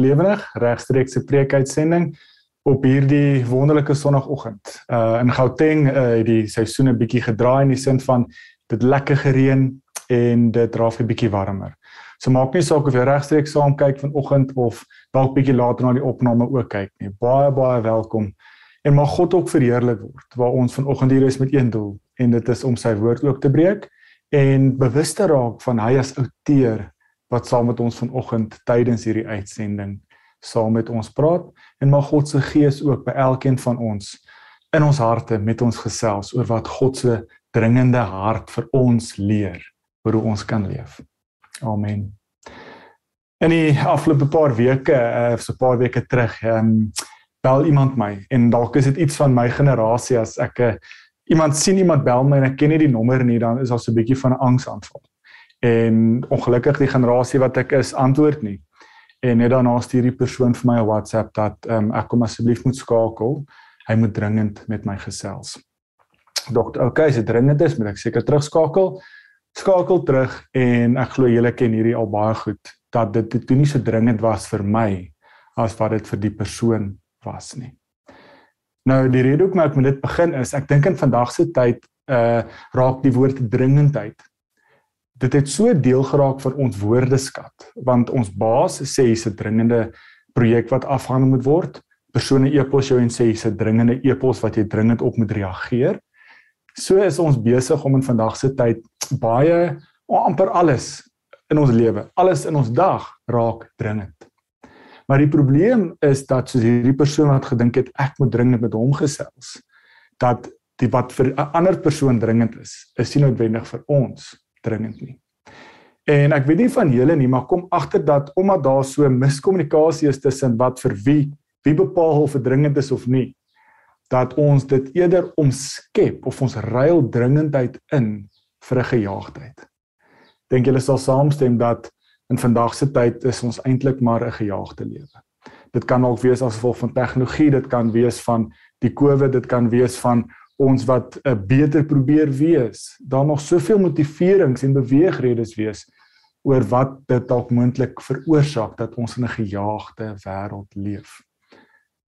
lewendig regstreekse preekuitsending op hierdie wonderlike sonoggend. Uh in Gauteng uh het die seisoen 'n bietjie gedraai in die sin van dit lekker gereën en dit raak 'n bietjie warmer. So maak nie saak of jy regstreeks saam kyk vanoggend of dalk bietjie later na die opname ook kyk nie. Baie baie welkom. En mag God ook verheerlik word waar ons vanoggend hier is met een doel en dit is om sy woord ook te breek en bewus te raak van hy as outeur wat saam met ons vanoggend tydens hierdie uitsending saam met ons praat en mag God se gees ook by elkeen van ons in ons harte met ons gesels oor wat God se dringende hart vir ons leer oor hoe ons kan leef. Amen. En die afgelope paar weke, uh, so 'n paar weke terug, ehm um, bel iemand my en dalk is dit iets van my generasie as ek 'n uh, iemand sien iemand bel my en ek ken nie die nommer nie, dan is daar so 'n bietjie van 'n angsaanval en ongelukkig die generasie wat ek is antwoord nie. En net daarna stuur die persoon vir my 'n WhatsApp dat um, ek kom asseblief moet skakel. Hy moet dringend met my gesels. Dokter, okay, as dit dringend is, moet ek seker terugskakel. Skakel terug en ek glo julle ken hierdie al baie goed dat dit toe nie so dringend was vir my as wat dit vir die persoon was nie. Nou die rede hoekom ek met dit begin is, ek dink in vandag se tyd uh raak die woord dringendheid dit het so deel geraak van ons woordeskat want ons baas sê hier's 'n dringende projek wat afhandel moet word. Persone e-pos jou en sê hier's 'n dringende e-pos wat jy dringend op moet reageer. So is ons besig om in vandag se tyd baie amper alles in ons lewe alles in ons dag raak dringend. Maar die probleem is dat soos hierdie persoon wat gedink het ek moet dringend met hom gesels dat die wat vir 'n ander persoon dringend is is nie noodwendig vir ons dringend nie. En ek weet nie van julle nie, maar kom agter dat omdat daar so miskommunikasie is tussen wat vir wie wie bepaal of dringend is of nie, dat ons dit eerder omskep of ons ruil dringendheid in vir 'n gejaagdheid. Dink julle sal saamstem dat in vandag se tyd is ons eintlik maar 'n gejaagde lewe. Dit kan ook wees as gevolg van tegnologie, dit kan wees van die COVID, dit kan wees van ons wat 'n uh, beter probeer wees. Daar nog soveel motiverings en beweegredes wees oor wat dit dalk moontlik veroorsaak dat ons in 'n gejaagde wêreld leef.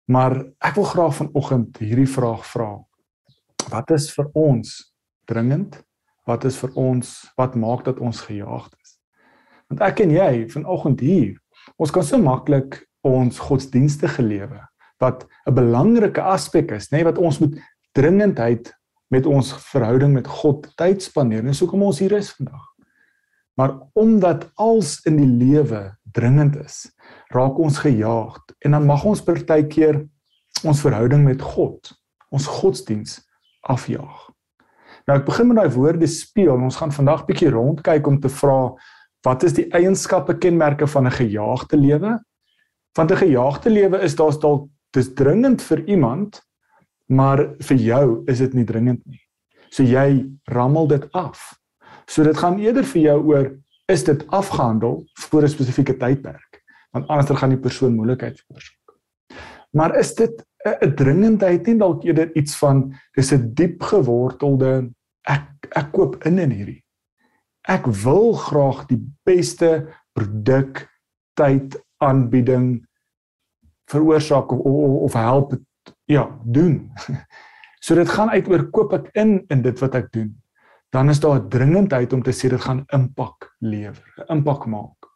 Maar ek wil graag vanoggend hierdie vraag vra. Wat is vir ons dringend? Wat is vir ons wat maak dat ons gejaagd is? Want ek en jy vanoggend hier, ons kan so maklik ons godsdienstige lewe wat 'n belangrike aspek is, nê, nee, wat ons moet dringendheid met ons verhouding met God tyd spandeer. Dis hoekom ons hier is vandag. Maar omdat als in die lewe dringend is, raak ons gejaagd en dan mag ons partykeer ons verhouding met God, ons godsdiens afjaag. Nou ek begin met daai woorde speel en ons gaan vandag bietjie rondkyk om te vra wat is die eienskappe kenmerke van 'n gejaagde lewe? Want 'n gejaagde lewe is daar's dalk dis dringend vir iemand, maar vir jou is dit nie dringend nie. So jy rammel dit af. So dit gaan eerder vir jou oor is dit afgehandel vir 'n spesifieke tydperk, want anders gaan die persoon moeilikheid veroorsaak. Maar is dit 'n dringendheid nie dalk eerder iets van dis 'n diep gewortelde ek ek koop in in hierdie. Ek wil graag die beste produk tyd aanbieding veroorsaak of, of help ja, doen. So dit gaan uit oor koop ek in in dit wat ek doen. Dan is daar 'n dringendheid om te sê dit gaan impak lewer, 'n impak maak.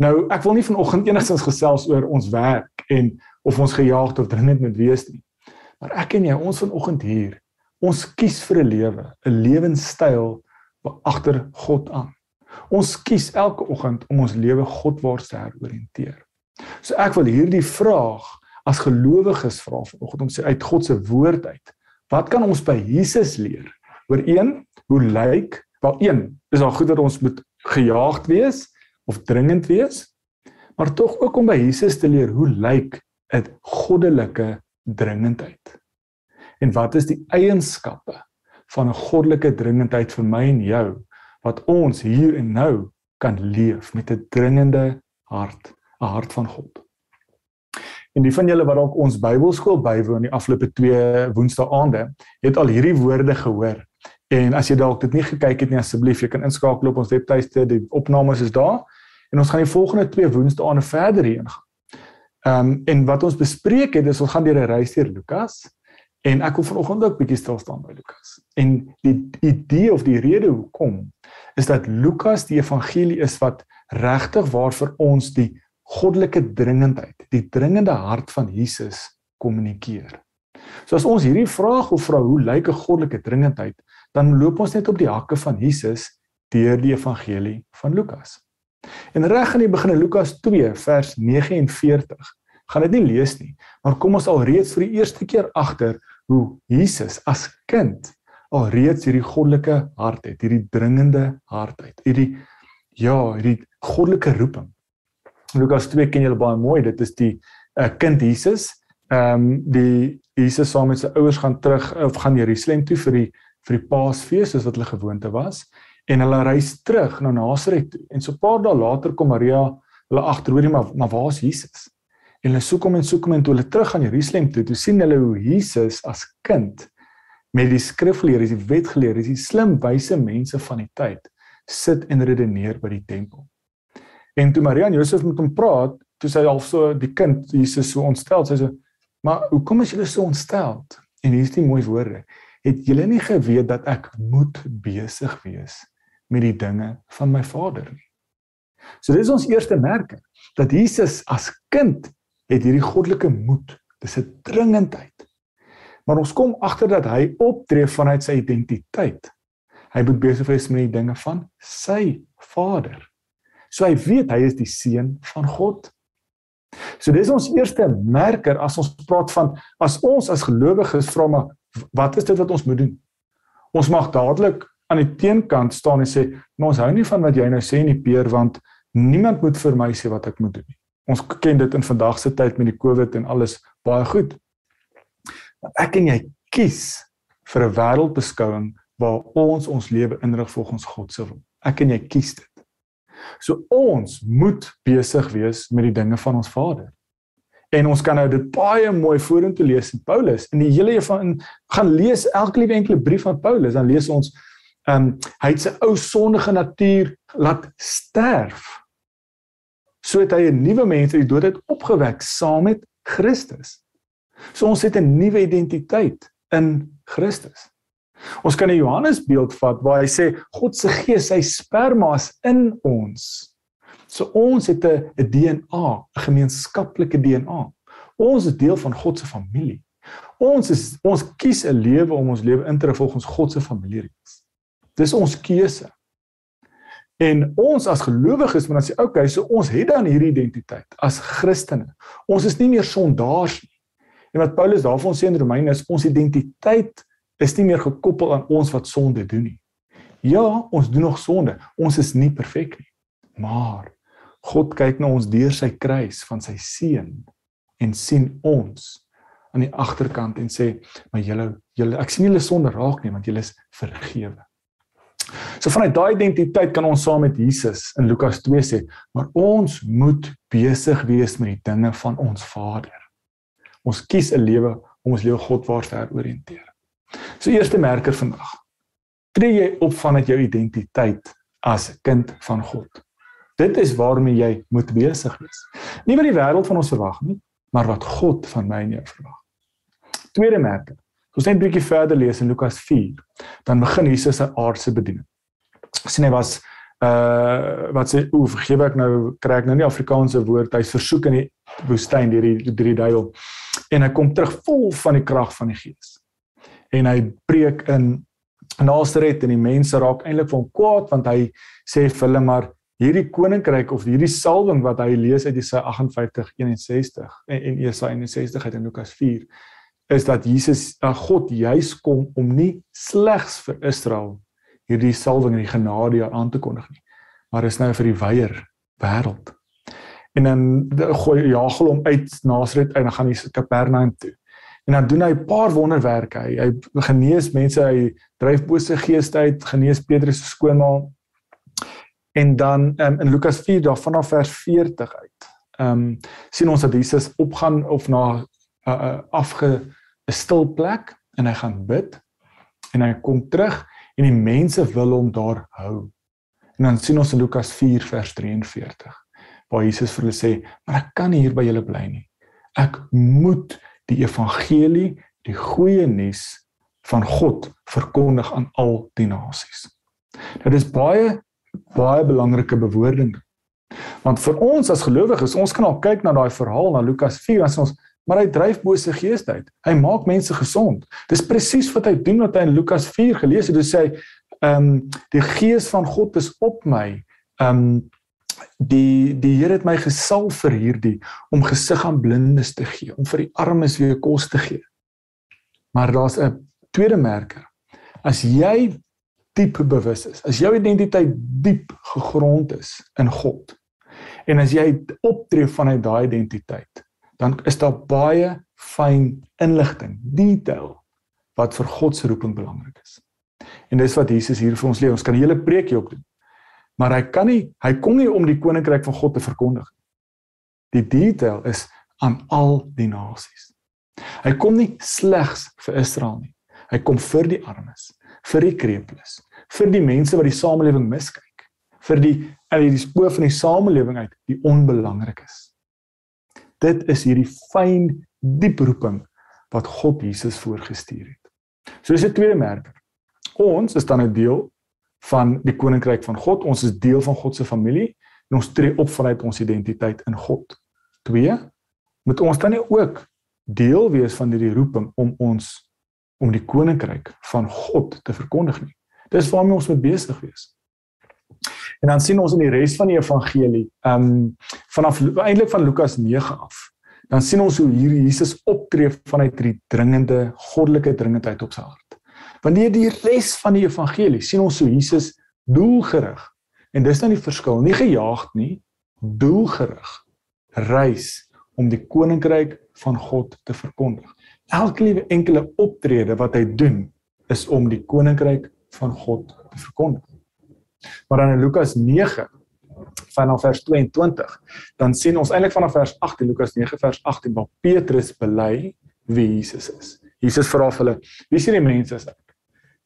Nou, ek wil nie vanoggend enigstens gesels oor ons werk en of ons gejaagd of dringend moet wees nie. Maar ek en jy, ons vanoggend hier, ons kies vir 'n lewe, 'n lewenstyl agter God aan. Ons kies elke oggend om ons lewe Godwaarts te heroriënteer. So ek wil hierdie vraag as gelowiges vra vanoggend om sê uit God se woord uit. Wat kan ons by Jesus leer? Oor een, hoe lyk? Wel een, is daar goed dat ons moet gejaagd wees of dringend wees? Maar tog ook om by Jesus te leer hoe lyk 'n goddelike dringendheid? En wat is die eienskappe van 'n goddelike dringendheid vir my en jou wat ons hier en nou kan leef met 'n dringende hart, 'n hart van God? En die van julle wat dalk ons Bybelskool bywoon die afgelope 2 Woensdae aande, het al hierdie woorde gehoor. En as jy dalk dit nie gekyk het nie, asseblief, jy kan inskakel op ons webtuiste, die opnames is daar. En ons gaan die volgende 2 Woensdae aande verder heen gaan. Ehm um, en wat ons bespreek het is ons gaan deur 'n reis deur Lukas en ek wil vanoggend ook bietjie stil staan by Lukas. En die idee of die rede hoekom is dat Lukas die evangelie is wat regtig waar vir ons die goddelike dringendheid, die dringende hart van Jesus kommunikeer. So as ons hierdie vraag of vra hoe lyk 'n goddelike dringendheid, dan loop ons net op die hakke van Jesus deur die evangelie van Lukas. En reg aan die begin in Lukas 2 vers 49 gaan dit nie lees nie, maar kom ons al reeds vir die eerste keer agter hoe Jesus as kind al reeds hierdie goddelike hart het, hierdie dringende hart het, hierdie ja, hierdie goddelike roeping. Lukas 2 ken julle baie mooi, dit is die uh, kind Jesus. Ehm um, die Jesus saam met sy ouers gaan terug of gaan Jerusalem toe vir die vir die Paasfees soos wat hulle gewoonte was en hulle reis terug na Nasaret toe. En so 'n paar dae later kom Maria hulle agter hoorie maar maar waar is Jesus? En hulle soek hom en soek hom en toe hulle terug gaan Jerusalem toe, toe sien hulle hoe Jesus as kind met die skrifgeleerdes, die wetgeleerdes, die slim wyse mense van die tyd sit en redeneer by die tempel. En toe Maria en Josef met hom praat, toe sy half so die kind Jesus so ontstel, sy sê: "Maar hoekom is julle so ontstel?" En hier is die mooi woorde: "Het julle nie geweet dat ek moet besig wees met die dinge van my Vader nie. So dis ons eerste merke dat Jesus as kind het hierdie goddelike moed. Dis 'n dringendheid. Maar ons kom agter dat hy optree vanuit sy identiteit. Hy moet besig wees met die dinge van sy Vader. So hy weet hy is die seun van God. So dis ons eerste merker as ons praat van as ons as gelowiges vra maar wat is dit wat ons moet doen? Ons mag dadelik aan die teenkant staan en sê, "Maar ons hou nie van wat jy nou sê nie, Peer, want niemand moet vir my sê wat ek moet doen nie." Ons ken dit in vandag se tyd met die COVID en alles baie goed. Maar ek en jy kies vir 'n wêreldbeskouing waar ons ons lewe inrig volgens God se wil. Ek en jy kies dit. So ons moet besig wees met die dinge van ons Vader. En ons kan nou dit baie mooi vorentoe lees in Paulus. In die hele van gaan lees elke liewe enkele brief van Paulus, dan lees ons Ehm um, hy het sy ou sondige natuur laat sterf. So het hy 'n nuwe mens uit die dood uit opgewek saam met Christus. So ons het 'n nuwe identiteit in Christus. Ons kan 'n Johannes beeld vat waar hy sê God se gees, sy sperma's in ons. So ons het 'n DNA, 'n gemeenskaplike DNA. Ons is deel van God se familie. Ons is ons kies 'n lewe om ons lewe in te rig volgens God se familiereeks. Dis ons keuse. En ons as gelowiges moet dan sê, okay, so ons het dan hierdie identiteit as Christene. Ons is nie meer sondaars nie. En wat Paulus daarvan sê in Romeine is ons identiteit is nie meer gekoppel aan ons wat sonde doen nie. Ja, ons doen nog sonde. Ons is nie perfek nie. Maar God kyk na ons deur sy kruis van sy seun en sien ons aan die agterkant en sê, "Maar julle julle ek sien julle sonde raak nie want julle is vergewe." So vanuit daai identiteit kan ons saam met Jesus in Lukas 2 sê, maar ons moet besig wees met die dinge van ons Vader. Ons kies 'n lewe om ons lewe Godwaarts te heroriënteer. So eerste merker vandag. Tree jy op vanuit jou identiteit as kind van God. Dit is waarmee jy moet besig wees. Nie wat die wêreld van ons verwag nie, maar wat God van my en jou verwag. Tweede merker. Ons net 'n bietjie verder lees in Lukas 4. Dan begin Jesus sy aardse bediening. Sien hy was uh wat sê o, vergewe ek nou kry ek nou nie Afrikaanse woord. Hy's versoek in die woestyn deur die drie duiwel. En hy kom terug vol van die krag van die Gees. En hy preek in Nasaret en die mense raak eintlik van kwaad want hy sê vir hulle maar hierdie koninkryk of hierdie salwing wat hy lees uit Jesaja 58 61 en, en Jesaja 61 uit in Lukas 4 is dat Jesus, uh, God juis kom om nie slegs vir Israel hierdie salwing en die genade aan te kondig nie, maar is nou vir die wyeer wêreld. En dan gooi Jagel hom uit Nasaret en dan gaan hy Kapernaum toe. En dan doen hy 'n paar wonderwerke. Hy, hy genees mense, hy dryf bose geeste uit, genees Petrus se skoonma. En dan um, in Lukas 4 daar vanaf vers 40 uit. Ehm um, sien ons dat Jesus opgaan of na 'n uh, uh, afge 'n stil plek en hy gaan bid en hy kom terug en die mense wil hom daar hou. En dan sien ons in Lukas 4 vers 43 waar Jesus vir hulle sê, "Maar ek kan nie hier by julle bly nie. Ek moet die evangelie, die goeie nuus van God verkondig aan al die nasies. Dit is baie baie belangrike bewoording. Want vir ons as gelowiges, ons kan al kyk na daai verhaal na Lukas 4 en sê ons, maar hy dryf bose geeste uit. Hy maak mense gesond. Dis presies wat hy doen wat hy in Lukas 4 gelees het. Hy sê, ehm um, die gees van God is op my. Ehm um, die die Here het my gesalf vir hierdie om gesig aan blindes te gee, om vir die armes weer kos te gee. Maar daar's 'n tweede merker. As jy diep bewus is, as jou identiteit diep gegrond is in God en as jy optree vanuit daai identiteit, dan is daar baie fyn inligting, detail wat vir God se roeping belangrik is. En dis wat Jesus hier vir ons leer. Ons kan 'n hele preekie op doen. Maar hy kan nie, hy kom nie om die koninkryk van God te verkondig nie. Die detail is aan al die nasies. Hy kom nie slegs vir Israel nie. Hy kom vir die armes, vir die krepeles, vir die mense wat die samelewing miskyk, vir die uit die spoor van die samelewing uit die onbelangrik is. Dit is hierdie fyn diep roeping wat God Jesus voorgestuur het. So dis 'n tweede merk. Ons is dan 'n deel van die koninkryk van God. Ons is deel van God se familie en ons tree op vanuit ons identiteit in God. 2 moet ons dan nie ook deel wees van hierdie roeping om ons om die koninkryk van God te verkondig nie. Dis waarmee ons moet besig wees. En dan sien ons in die res van die evangelie, ehm um, vanaf eintlik van Lukas 9 af, dan sien ons hoe hier Jesus optree vanuit hierdie dringende goddelike dringendheid op sy hart. Wanneer die res van die evangelie sien ons hoe Jesus doelgerig en dis nou die verskil, nie gejaagd nie, doelgerig reis om die koninkryk van God te verkondig. Elke liewe enkele optrede wat hy doen is om die koninkryk van God te verkondig. Maar dan in Lukas 9 vanaf vers 22, dan sien ons eintlik vanaf vers 18 Lukas 9 vers 18 waar Petrus bely wie Jesus is. Jesus vra vir hulle, wie sien die mense is ek?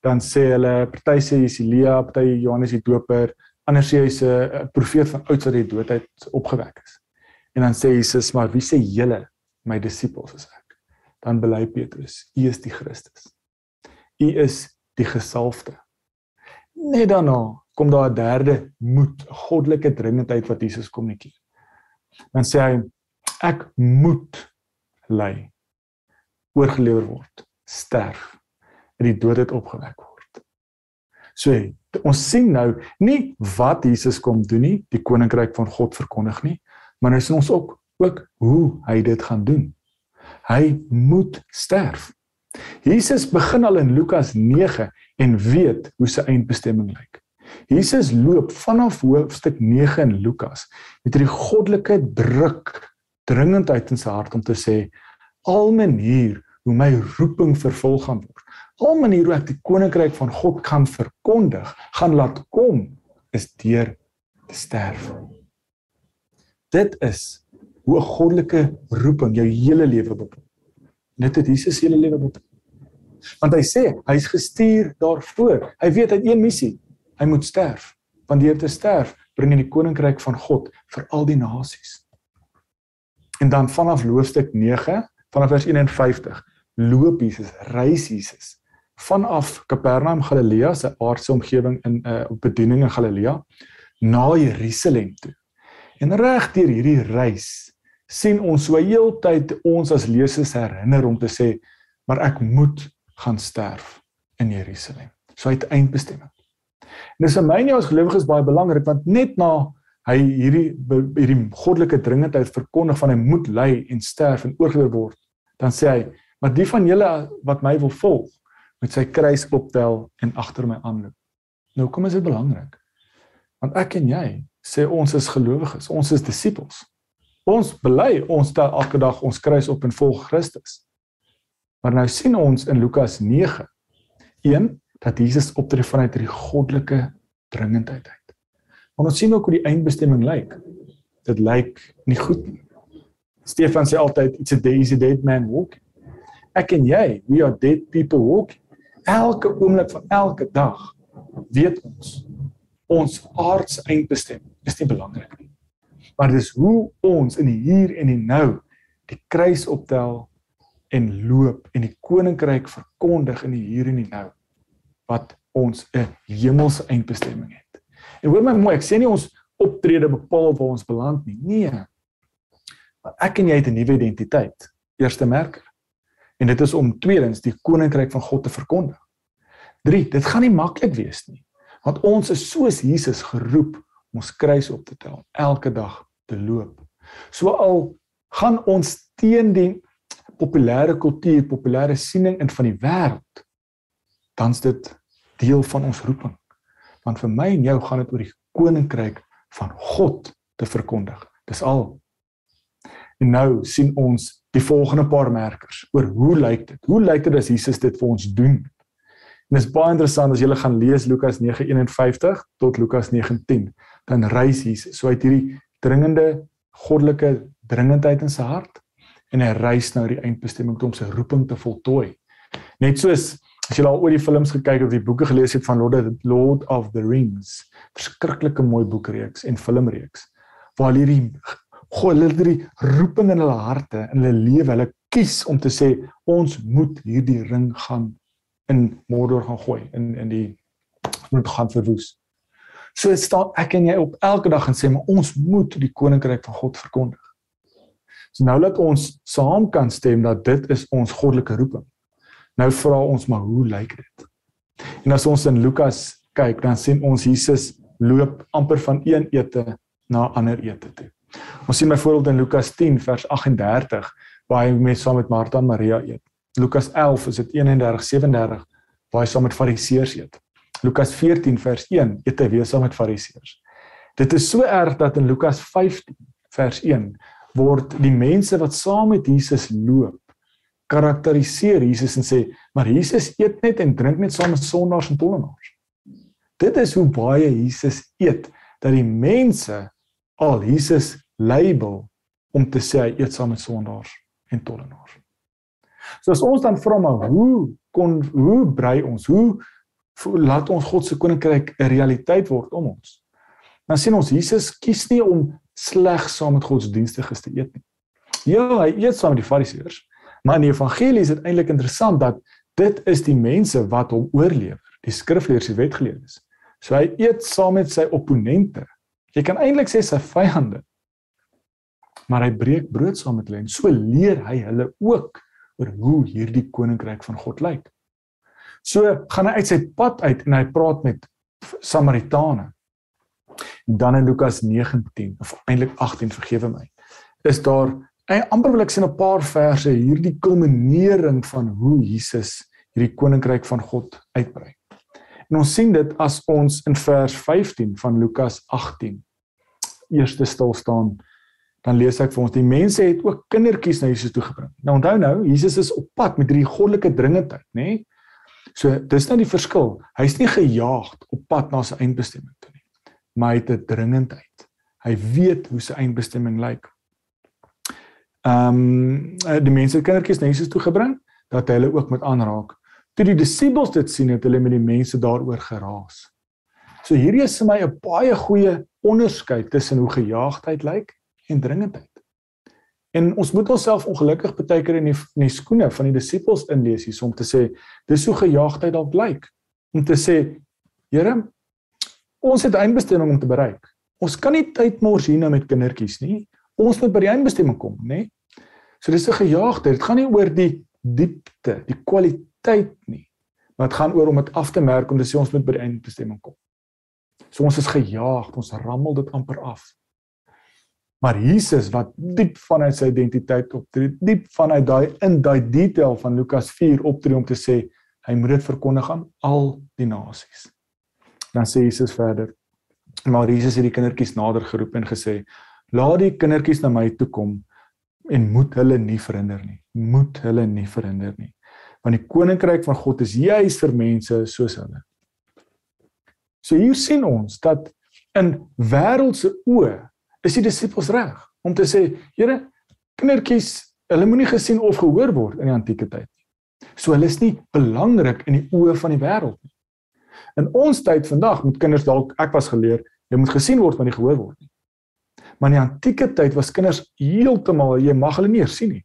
Dan sê hulle party sê hy's Elia, party Johannes die Doper, ander sê hy's 'n profeet van ouds wat uit die dood uit opgewek is. En dan sê Jesus, maar wie sê julle my disippels is ek? Dan bely Petrus, U is die Christus. U is die gesalfde. Net daarna kom daar 'n derde moed, 'n goddelike dringendheid wat Jesus kommunikeer. Dan sê hy ek moet ly, oorgelewer word, sterf en die dood het opgewek word. So ons sien nou nie wat Jesus kom doen nie, die koninkryk van God verkondig nie, maar nou sien ons ook ook hoe hy dit gaan doen. Hy moet sterf. Jesus begin al in Lukas 9 en weet hoe sy eindbestemming lyk. Jesus loop vanaf hoofstuk 9 in Lukas met hierdie goddelike druk dringend uit in sy hart om te sê al manier hoe my roeping vervul gaan word. Al manier hoe ek die koninkryk van God kan verkondig, gaan laat kom is deur te sterf. Dit is hoe 'n goddelike roeping jou hele lewe bepaal. Dit het Jesus hele lewe bepaal. Want hy sê hy's gestuur daarvoor. Hy weet hy het een missie. Hy moet sterf. Want deur te sterf bring hy die koninkryk van God vir al die nasies. En dan vanaf hoofstuk 9, vanaf vers 51, loop Jesus, reis Jesus vanaf Kapernaum Galilea se aardse omgewing in 'n uh, bediening in Galilea na Jerusalem toe. En reg deur hierdie reis sien ons so heeltyd ons as lesers herinner om te sê maar ek moet gaan sterf in Jerusalem. So uit eindbestemming. En dis vir my nie as gelowiges baie belangrik want net na hy hierdie hierdie goddelike dringendheid verkondig van hy moet ly en sterf en oorgewer word, dan sê hy, maar die van julle wat my wil volg, met sy kruis optel en agter my aanloop. Nou kom is dit belangrik. Want ek en jy sê ons is gelowiges, ons is disippels. Ons bely ons tel elke dag ons kruis op en volg Christus. Maar nou sien ons in Lukas 9 1 dat Jesus optree vanuit hierdie goddelike dringendheid uit. Maar ons sien ook hoe die eindbestemming lyk. Dit lyk nie goed nie. Stefan sê altyd it's a day is a dead man walk. Ek en jy, we are dead people walk. Elke oomblik van elke dag weet ons ons aardse eindbestemming is nie belangrik nie. Maar dis hoe ons in die hier en die nou die kruis optel en loop en die koninkryk verkondig in die hier en die nou wat ons 'n hemelse eindbestemming het. En hoor my mooi, ek sê nie ons optrede bepaal waar ons beland nie. Nee. Maar ek en jy het 'n nuwe identiteit. Eerste merker. En dit is om tweedens die koninkryk van God te verkondig. 3. Dit gaan nie maklik wees nie. Want ons is soos Jesus geroep om ons kruis op te tel, elke dag te loop. So al gaan ons teen die populêre kultuur, populêre siening in van die wêreld, dan's dit deel van ons roeping. Want vir my en jou gaan dit oor die koninkryk van God te verkondig. Dis al. En nou sien ons die volgende paar merkers oor hoe lyk dit? Hoe lyk dit as Jesus dit vir ons doen? En dit is baie interessant as jy gaan lees Lukas 9:51 tot Lukas 9:10, dan reis Jesus so uit hierdie dringende goddelike dringendheid in sy hart en hy reis nou die eindbestemming toe om sy roeping te voltooi. Net soos as jy al oor die films gekyk of die boeke gelees het van Lord, Lord of the Rings, verskriklike mooi boekreeks en filmreeks waar hierdie God hulle die roeping in hulle harte in hulle lewe, hulle kies om te sê ons moet hierdie ring gaan in Mordor gaan gooi in in die moet gaan verwoes. So staan ek en jy op elke dag en sê maar ons moet die koninkryk van God verkondig. So nou laat ons saam kan stem dat dit is ons goddelike roeping. Nou vra ons maar hoe lyk dit? En as ons in Lukas kyk, dan sien ons Jesus loop amper van een ete na ander ete toe. Ons sien byvoorbeeld in Lukas 10 vers 38 waar hy met saam met Martha en Maria eet. Lukas 11 is dit 31 37 waar hy saam met fariseërs eet. Lukas 14 vers 1 eet hy weer saam met fariseërs. Dit is so erg dat in Lukas 15 vers 1 word die mense wat saam met Jesus loop karakteriseer Jesus en sê maar Jesus eet net en drink net saam met sondaars en tollenaars. Dit is hoe baie Jesus eet dat die mense al Jesus label om te sê hy eet saam met sondaars en tollenaars. So as ons dan vra maar hoe kon hoe brei ons hoe laat ons God se koninkryk 'n realiteit word om ons. Dan sien ons Jesus kies nie om slegs saam met godsdienstiges te eet nie. Ja, hy eet saam met die fariseërs. Maar in die evangelie is dit eintlik interessant dat dit is die mense wat hom oorlewer, die skrifleerders, die wetgeleerdes. So hy eet saam met sy opponente. Jy kan eintlik sê sy vyande. Maar hy breek brood saam met hulle en so leer hy hulle ook oor hoe hierdie koninkryk van God lyk. So gaan hy uit sy pad uit en hy praat met Samaritane. En dan in Lukas 19 of eintlik 18 vergewe my. Is daar en amper wil ek sien 'n paar verse hierdie kulminering van hoe Jesus hierdie koninkryk van God uitbrei. En ons sien dit as ons in vers 15 van Lukas 18 eerste stil staan dan lees ek vir ons die mense het ook kindertjies na Jesus toe gebring. Nou onthou nou, Jesus is op pad met hierdie goddelike dringendheid, nê? Nee? So dis nou die verskil. Hy's nie gejaag op pad na sy eindbestemming toe nie, maar hy het 'n dringendheid. Hy weet hoe sy eindbestemming lyk. Ehm um, die mense het kindertjies na Jesus toe gebring dat hy hulle ook met aanraak. Toe die disippels dit sien, het hulle met die mense daaroor geraas. So hierdie is vir my 'n baie goeie onderskeid tussen hoe gejaagdheid lyk en dringendheid. En ons moet onsself ongelukkig baie keer in die in die skoene van die disippels inlees hier om te sê dis so gejaagdheid dalk lyk om te sê Here ons het eindbestemming om te bereik. Ons kan nie tyd mors hier nou met kindertjies nie. Ons moet by die eindbestemming kom, nê? So dis 'n gejaagdheid. Dit gaan nie oor die diepte, die kwaliteit nie. Maar dit gaan oor om dit af te merk om te sê ons moet by die eindbestemming kom. So ons is gejaag, ons rammel dit amper af. Maar Jesus wat diep vanuit sy identiteit optree, diep vanuit daai in daai detail van Lukas 4 optree om te sê hy moet dit verkondig aan al die nasies. Dan sê Jesus verder: Maar Jesus het die kindertjies nader geroep en gesê: "Laat die kindertjies na my toe kom en moet hulle nie verhinder nie. Moet hulle nie verhinder nie. Want die koninkryk van God is juis vir mense soos hulle." So hier sien ons dat in wêreldse oë is die disippels reg om te sê, Here, kindertjies, hulle moenie gesien of gehoor word in die antieke tyd nie. So hulle is nie belangrik in die oë van die wêreld nie. In ons tyd vandag moet kinders dalk ek was geleer, jy moet gesien word maar nie gehoor word nie. Maar in die antieke tyd was kinders heeltemal jy mag hulle nie sien nie.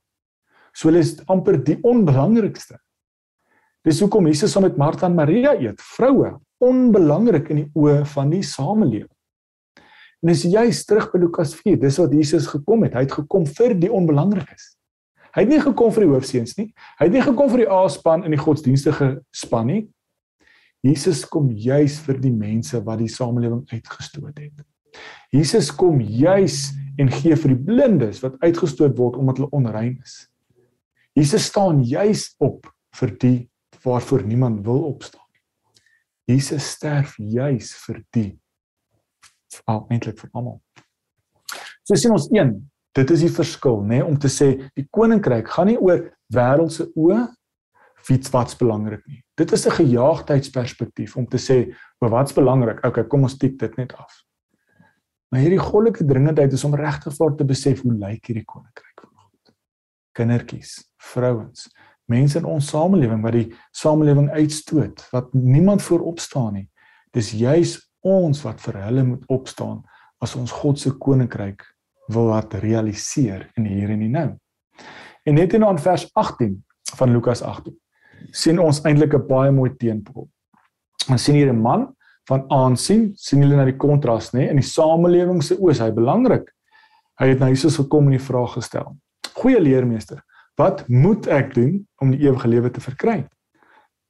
So hulle is amper die onbelangrikste. Dis hoekom Jesus saam met Martha en Maria eet. Vroue, onbelangrik in die oë van die samelewing. En as jy terug by Lukas 4, dis wat Jesus gekom het. Hy het gekom vir die onbelangrikes. Hy het nie gekom vir die hoofseuns nie. Hy het nie gekom vir die A-span in die godsdienstige span nie. Jesus kom juis vir die mense wat die samelewing uitgestoot het. Jesus kom juis en gee vir die blindes wat uitgestoot word omdat hulle onrein is. Jesus staan juis op vir die waarvoor niemand wil opstaan. Jesus sterf juis vir die eintlik vir almal. So sien ons een, dit is die verskil, nê, nee, om te sê die koninkryk gaan nie oor wêreldse oë iets wat's belangrik nie. Dit is 'n gejaagdheidsperspektief om te sê, "Maar wat's belangrik? Okay, kom ons tik dit net af." Maar hierdie goddelike dringendheid is om regtig voor te besef hoe lyk hierdie koninkryk van God. Kindertjies, vrouens, mense in ons samelewing wat die samelewing uitstoot, wat niemand voorop staan nie. Dis juis ons wat vir hulle moet opstaan as ons God se koninkryk wil laat realiseer in hier en nou. En net in aan vers 18 van Lukas 18 sien ons eintlik 'n baie mooi teenpool. Ons sien hier 'n man van aansien, sien julle na die kontras nê, in die samelewing se oë is hy belangrik. Hy het na Jesus gekom en die vraag gestel: "Goeie leermeester, wat moet ek doen om die ewige lewe te verkry?"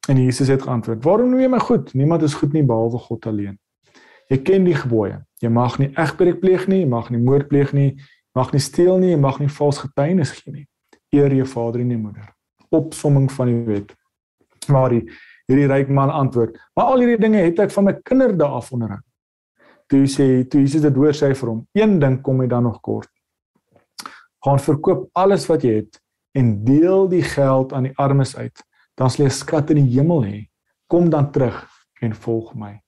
En Jesus het geantwoord: "Waarom noem jy my goed? Niemand is goed nie behalwe God alleen. Jy ken die gebooie. Jy mag nie egbreek pleeg nie, jy mag nie moord pleeg nie, jy mag nie steel nie, jy mag nie vals getuienis gee nie. Eer jou vader en jou moeder. Opsomming van die wet. Maar die hierdie ryk man antwoord: "Maar al hierdie dinge het ek van my kinderdae af onderhou." Toe sê toe Jesus dit hoor sê vir hom: "Een ding kom jy dan nog kort. Gaan verkoop alles wat jy het en deel die geld aan die armes uit, dan sal jy skat in die hemel hê. Kom dan terug en volg my."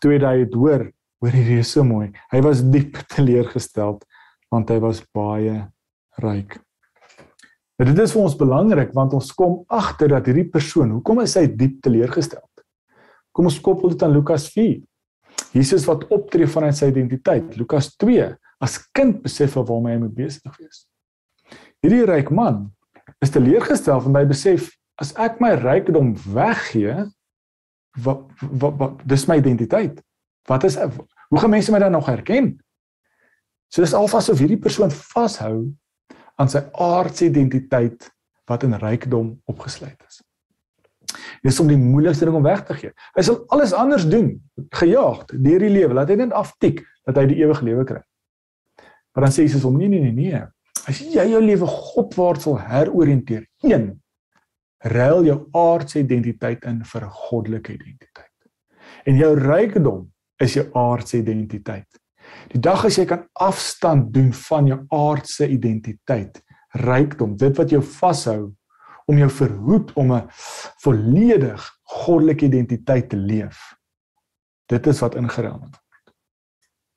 toe hy dit hoor, hoor hierdie is so mooi. Hy was diep teleurgesteld want hy was baie ryk. En dit is vir ons belangrik want ons kom agter dat hierdie persoon, hoekom is hy diep teleurgesteld? Kom ons koppel dit aan Lukas 4. Jesus wat optree vanuit sy identiteit. Lukas 2 as kind besef hy waarmee hy moet besig wees. Hierdie ryk man is teleurgestel want hy besef as ek my rykdom weggee, wat wat wat dis my identiteit. Wat is hoe gaan mense my dan nog herken? So dis alvas of hierdie persoon vashou aan sy aardse identiteit wat in rykdom opgesluit is. Dis om die moeilikste ding om weg te gee. Hy sal alles anders doen, gejaagd deur die lewe, laat hy net aftik dat hy die ewige lewe kry. Maar dan sê Jesus hom nee nee nee nee. As jy jou lewe Godwaarts wil heroriënteer, een ruil jou aardse identiteit in vir 'n goddelike identiteit. En jou rykdom is jou aardse identiteit. Die dag as jy kan afstand doen van jou aardse identiteit, rykdom, dit wat jou vashou om jou verhoed om 'n volledig goddelike identiteit te leef. Dit is wat ingeruil word.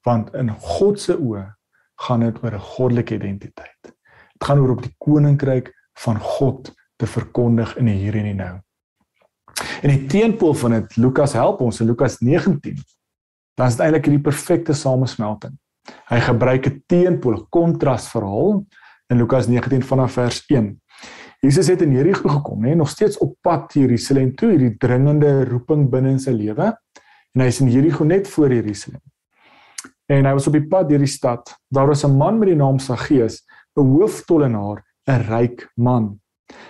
Want in God se oë gaan dit oor 'n goddelike identiteit. Dit gaan oor op die koninkryk van God te verkondig in die hier en die nou. En die teenpool van dit Lukas help ons in Lukas 19. Dan is dit eintlik hierdie perfekte samesmelting. Hy gebruik 'n teenpool, 'n kontrasverhaal in Lukas 19 vanaf vers 1. Jesus het in Jerigo gekom, nê, nog steeds op pad Jerusalem toe, hierdie dringende roeping binne in sy lewe. En hy is in Jerigo net voor Jerusalem. En hy was op die pad deur die stad. Daar was 'n man met die naam Saggeus, 'n hooftollenaar, 'n ryk man.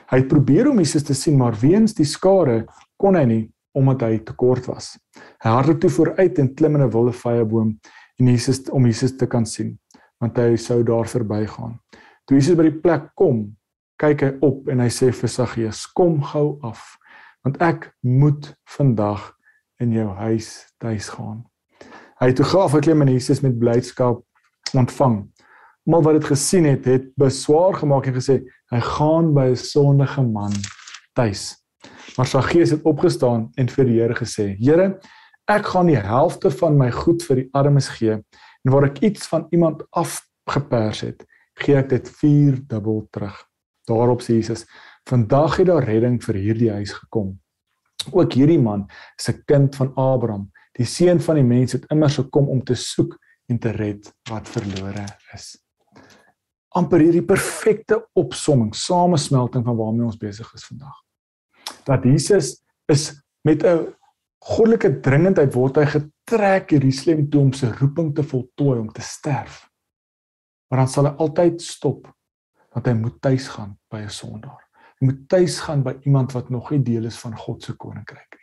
Hy het probeer om Jesus te sien, maar weens die skare kon hy nie omdat hy te kort was. Hy hardloop toe vooruit en klim in 'n wilde vyeboom en Jesus om Jesus te kan sien, want hy sou daar verbygaan. Toe Jesus by die plek kom, kyk hy op en hy sê vir Saggeus: "Kom gou af, want ek moet vandag in jou huis tuis gaan." Hy het toe geaf geklim en Jesus met blydskap ontvang. Maar wat dit gesien het, het beswaar gemaak en gesê hy gaan by 'n sondige man tuis. Maar sy gees het opgestaan en vir die Here gesê: "Here, ek gaan die helfte van my goed vir die armes gee en waar ek iets van iemand afgepers het, gee ek dit vierdubbel terug." Daarop sê Jesus: "Vandag het daar redding vir hierdie huis gekom. Ook hierdie man is 'n kind van Abraham. Die seun van die mens het immers gekom om te soek en te red wat verlore is. amper hierdie perfekte opsomming, samesmelting van waarmee ons besig is vandag. Dat Jesus is met 'n goddelike dringendheid word hy getrek Jerusalem toe om sy roeping te voltooi om te sterf. Maar dan sal hy altyd stop want hy moet tuis gaan by 'n sondaar. Hy moet tuis gaan by iemand wat nog nie deel is van God se koninkryk nie.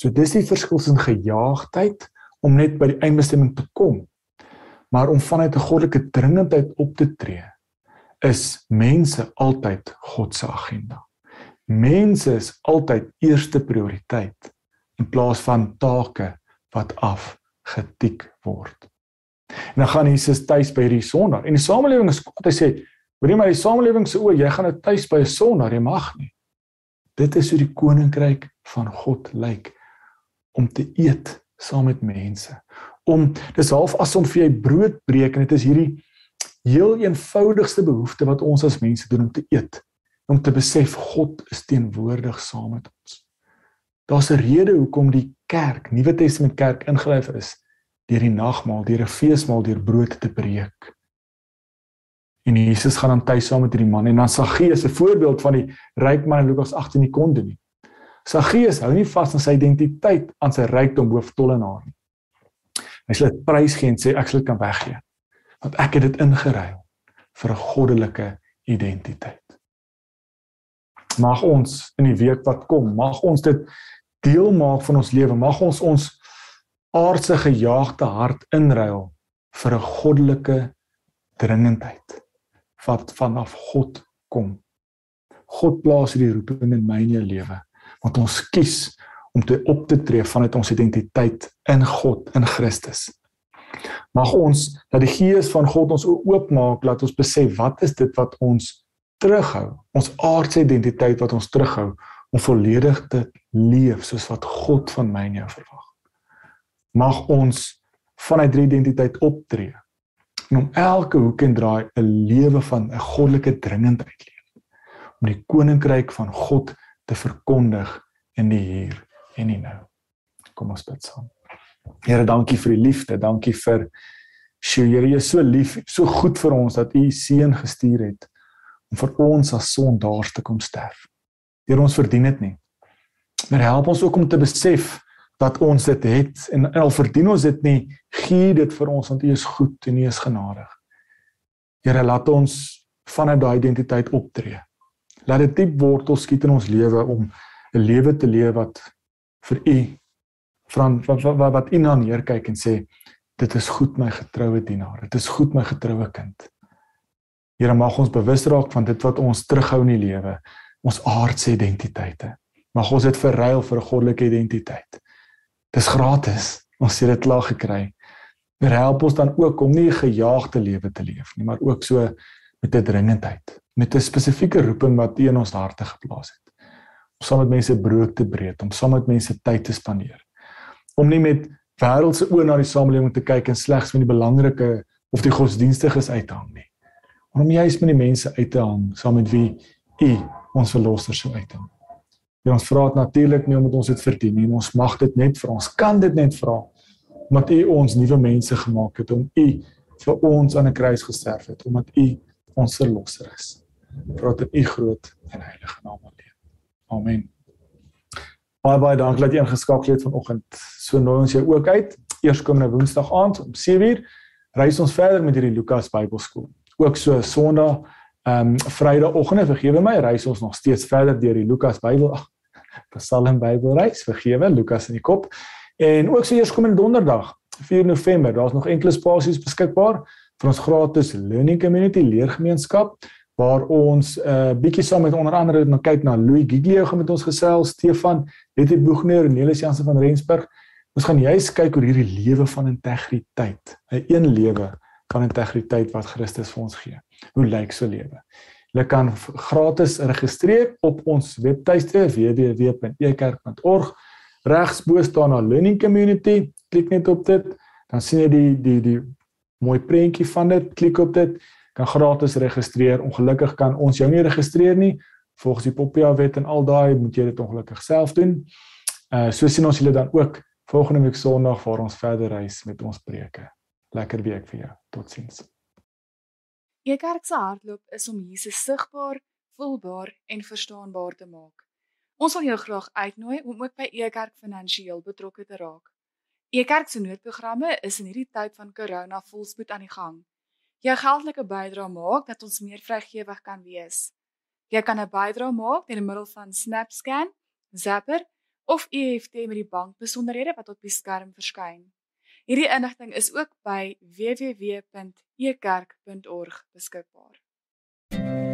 So dis die verskil tussen gejaagdheid om net by die eindbestemming te kom, maar om vanuit 'n goddelike dringendheid op te tree is mense altyd God se agenda. Mense is altyd eerste prioriteit in plaas van take wat afgetik word. En dan gaan Jesus tuis by hierdie sondaar. En die samelewing is wat hy sê, Hoorie maar die samelewing se oë, jy gaan nou tuis by 'n sondaar, jy mag nie. Dit is hoe die koninkryk van God lyk om te eet saam met mense. Om dis half asom vir jy brood breek en dit is hierdie heel eenvoudigste behoefte wat ons as mense doen om te eet, om te besef God is teenwoordig saam met ons. Daar's 'n rede hoekom die kerk, Nuwe Testament kerk ingelyf is deur die nagmaal, deur 'n feesmaal, deur brood te breek. En Jesus gaan dan tuis saam met hierdie man en dan Saggeus 'n voorbeeld van die ryk man in Lukas 18 nie kon doen nie. Saggeus hou nie vas aan sy identiteit aan sy rykdom hoof tollenaar nie. Hy sê dit prys gee en sê ek sal dit kan weggee. Want ek het dit ingeruil vir 'n goddelike identiteit. Mag ons in die week wat kom, mag ons dit deel maak van ons lewe. Mag ons ons aardse gejaagde hart inruil vir 'n goddelike dringendheid wat vanaf God kom. God plaas hierdie roeping in my en jou lewe want ons kies om te op te tree vanuit ons identiteit in God in Christus. Mag ons dat die gees van God ons oopmaak laat ons besef wat is dit wat ons terughou ons aardse identiteit wat ons terughou om volledig te leef soos wat God van my en jou verwag. Mag ons vanuit die identiteit optree en om elke hoek en draai 'n lewe van 'n goddelike dringendheid leef. Om die koninkryk van God te verkondig in die hier en die nou. Kom ons bid saam. Here, dankie vir die liefde, dankie vir Sjoe, Here, jy is so lief, so goed vir ons dat U seun gestuur het om vir ons as sondaars te kom sterf. Here, ons verdien dit nie. Maar help ons ook om te besef dat ons dit het en al verdien ons dit nie, gee dit vir ons want U is goed en U is genadig. Here, laat ons vanuit daai identiteit optree. Laat dit diep wortel skiet in ons lewe om 'n lewe te leef wat vir U van wat wat, wat U na neer kyk en sê dit is goed my getroue dienaar. Dit is goed my getroue kind. Here mag ons bewus raak van dit wat ons terughou in die lewe, ons aardse identiteite. Mag ons dit verruil vir 'n goddelike identiteit. Dis gratis. Ons het dit klaar gekry. Help ons dan ook om nie 'n gejaagde lewe te leef nie, maar ook so met 'n dringendheid, met 'n spesifieke roeping wat U in ons harte geplaas het. Om saam met mense brood te breek, om saam met mense tyd te spandeer. Om nie met wêreldse oë na die samelewing te kyk en slegs met die belangrike of die godsdienstiges uit te hang nie. Maar om juis met die mense uit te hang saam met wie U ons verlosser sou uithang. Ja, ons vra dit natuurlik nie omdat ons dit verdien nie. Ons mag dit net vir ons kan dit net vra omdat U ons nuwe mense gemaak het om U vir ons aan 'n kruis gesterf het omdat U ons verlosser is. Vra dit in U groot en heilige naam alleen. Amen. Baie baie dankie dat jy ingeskakel het vanoggend. So nooi ons jou ook uit. Eerskomende Woensdag aand om 7uur reis ons verder met hierdie Lukas Bybelskool. Ook so Sondag Ehm um, Vrydagoggende vergewe my, reis ons nog steeds verder deur die Lukas Bybel, ag, Psalm Bybelreis, vergewe Lukas in die kop. En ook so eerskomende Donderdag, 4 November, daar's nog enkele spasies beskikbaar vir ons gratis learning community leergemeenskap waar ons 'n uh, bietjie saam met onder andere na kyk na Louis Giglio gaan met ons gesels, Stefan, Letty Boegner en Nelis Jansen van Rensburg. Ons gaan juist kyk oor hierdie lewe van integriteit, 'n een lewe van integriteit wat Christus vir ons gee. Hoe lyk so lewe? Jy kan gratis registreer op ons webtuiste www.ekerk.org. Regs bo staan 'n learning community. Klik net op dit, dan sien jy die die die mooi prentjie van dit. Klik op dit, kan gratis registreer. Ongelukkig kan ons jou nie registreer nie. Volgens die Popia wet en al daai moet jy dit ongelukkig self doen. Uh so sien ons julle dan ook volgende week Sondag waar ons verder reis met ons preke. lekker week vir jou. Totsiens. Ekerk se hardloop is om Jesus sigbaar, voelbaar en verstaanbaar te maak. Ons wil jou graag uitnooi om ook by Ekerk finansiëel betrokke te raak. Ekerk se noodprogramme is in hierdie tyd van corona volspoed aan die gang. Jou geldelike bydrae maak dat ons meer vrygewig kan wees. Jy kan 'n bydrae maak deur middel van SnapScan, Zapper of EFT met die bankbesonderhede wat op die skerm verskyn. Hierdie inligting is ook by www.ekerk.org beskikbaar. you